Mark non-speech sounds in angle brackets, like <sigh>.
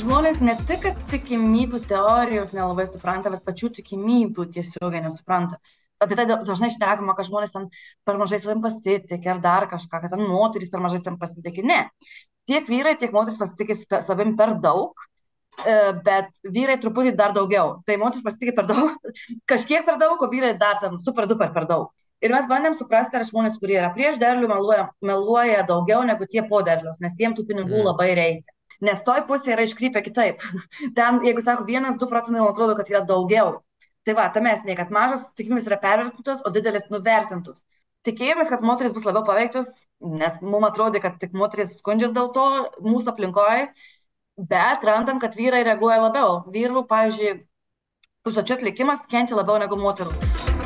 žmonės ne tik, kad tikimybių teorijos nelabai supranta, bet pačių tikimybių tiesiogiai nesupranta. Apie tai dažnai šnekama, kad žmonės ten per mažai savim pasitikė ar dar kažką, kad ten moterys per mažai savim pasitikė. Ne. Tiek vyrai, tiek moteris pasitikė savim per daug, e, bet vyrai truputį dar daugiau. Tai moteris pasitikė per daug, <laughs> kažkiek per daug, o vyrai dar ten super duper per daug. Ir mes bandėm suprasti, ar žmonės, kurie yra prieš derlių, meluoja, meluoja daugiau negu tie po derlius, nes jiems tų pinigų mm. labai reikia. Nes toj pusėje yra iškrypę kitaip. Ten, jeigu sako, vienas, du procentai, man atrodo, kad yra daugiau. Tai va, tame esmė, kad mažas tikimybės yra pervertintos, o didelis nuvertintos. Tikėjomės, kad moteris bus labiau paveiktos, nes mums atrodė, kad tik moteris skundžias dėl to mūsų aplinkoje, bet randam, kad vyrai reaguoja labiau. Vyrų, pavyzdžiui, užduočių atlikimas kenčia labiau negu moterų.